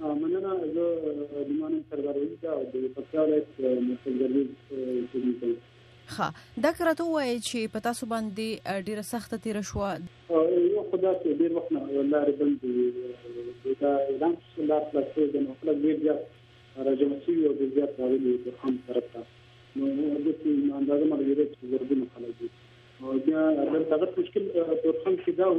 مننه زه زما نوم سردار ولي ده او د پکتیا ولایت مرکز ګردیز اوسېدونکی یم ښه دا که راته ووایې چې په تاسو باندې ډېره سخته تېره شوه یو خو داسې ډېر وخت نه لارې بندې وې دا اعلان چې لار خلاص شوې ده نو خلک ډېر زیات راجمع شوي او ډېر زیات راغلي د خان طرف ته نو داسې اندازه مه لګېده چې زرګونه خلک دي او بیا دلته هغه مشکل تورخم کې دا و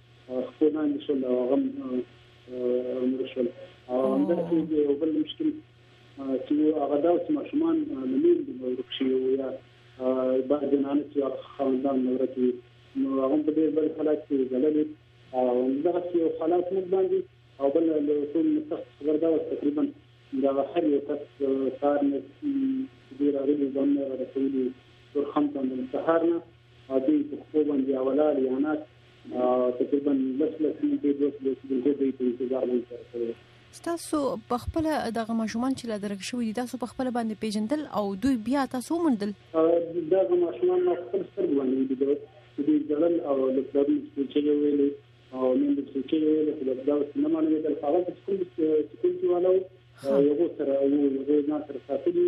خپل باندې شول او هغه مړ شول او همداسې یو بل مشکل چې هغه داسې ماشومان له میندو نه ورک شوي وو یا بعضې زنانې چې هغه خاوندان نه ورک وي نو هغه په ډېر بد حالت کې ځللې او همدغسې یو حالات موږ باندې او بل له ټول سخت خبر دا وه تقریبا دا هر یو کس کار نه ډېر راغلي ځان نه رسولي تر خمسه سهار نه او دوی په خپل باندې اولاړ یا نه تقریبا لس لس منټې دوه لس منټې دوی په انتظار باندې تر کړو تاسو په خپل دغه ماشومان چې لا درک شوی دي تاسو په خپل باندې پیژندل او دوی بیا تاسو ومندل دغه ماشومان ما خپل سترګ باندې ولیدل چې دوی ځړل او له پلاري سوچې ویلې او نن د سوچې ویلې خو دا اوس نه مانه ویل هغه چې کوم چې کوم چې والو یو سره یو ځای نه تر ساتلی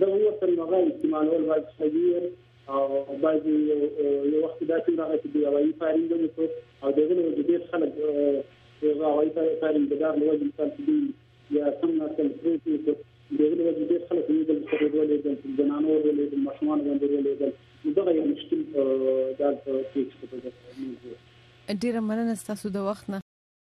دغه وخت سره نو هغه استعمالول باید صغیر او باید یو وخت دا څنګه هغه چې د هوایي فایرینګ به وکړو او دغه نو د ډېر خلک هغه هوایي فایرینګ د دار لوړ مثال چې دی یا سم نسل پرې کې دغه نو د ډېر خلک یې د سره ډولې د جنانو ډولې د ماشومان باندې ډولې د دغه یو مشکل دا په کې څه په دغه ډیره مننه تاسو د وخت نه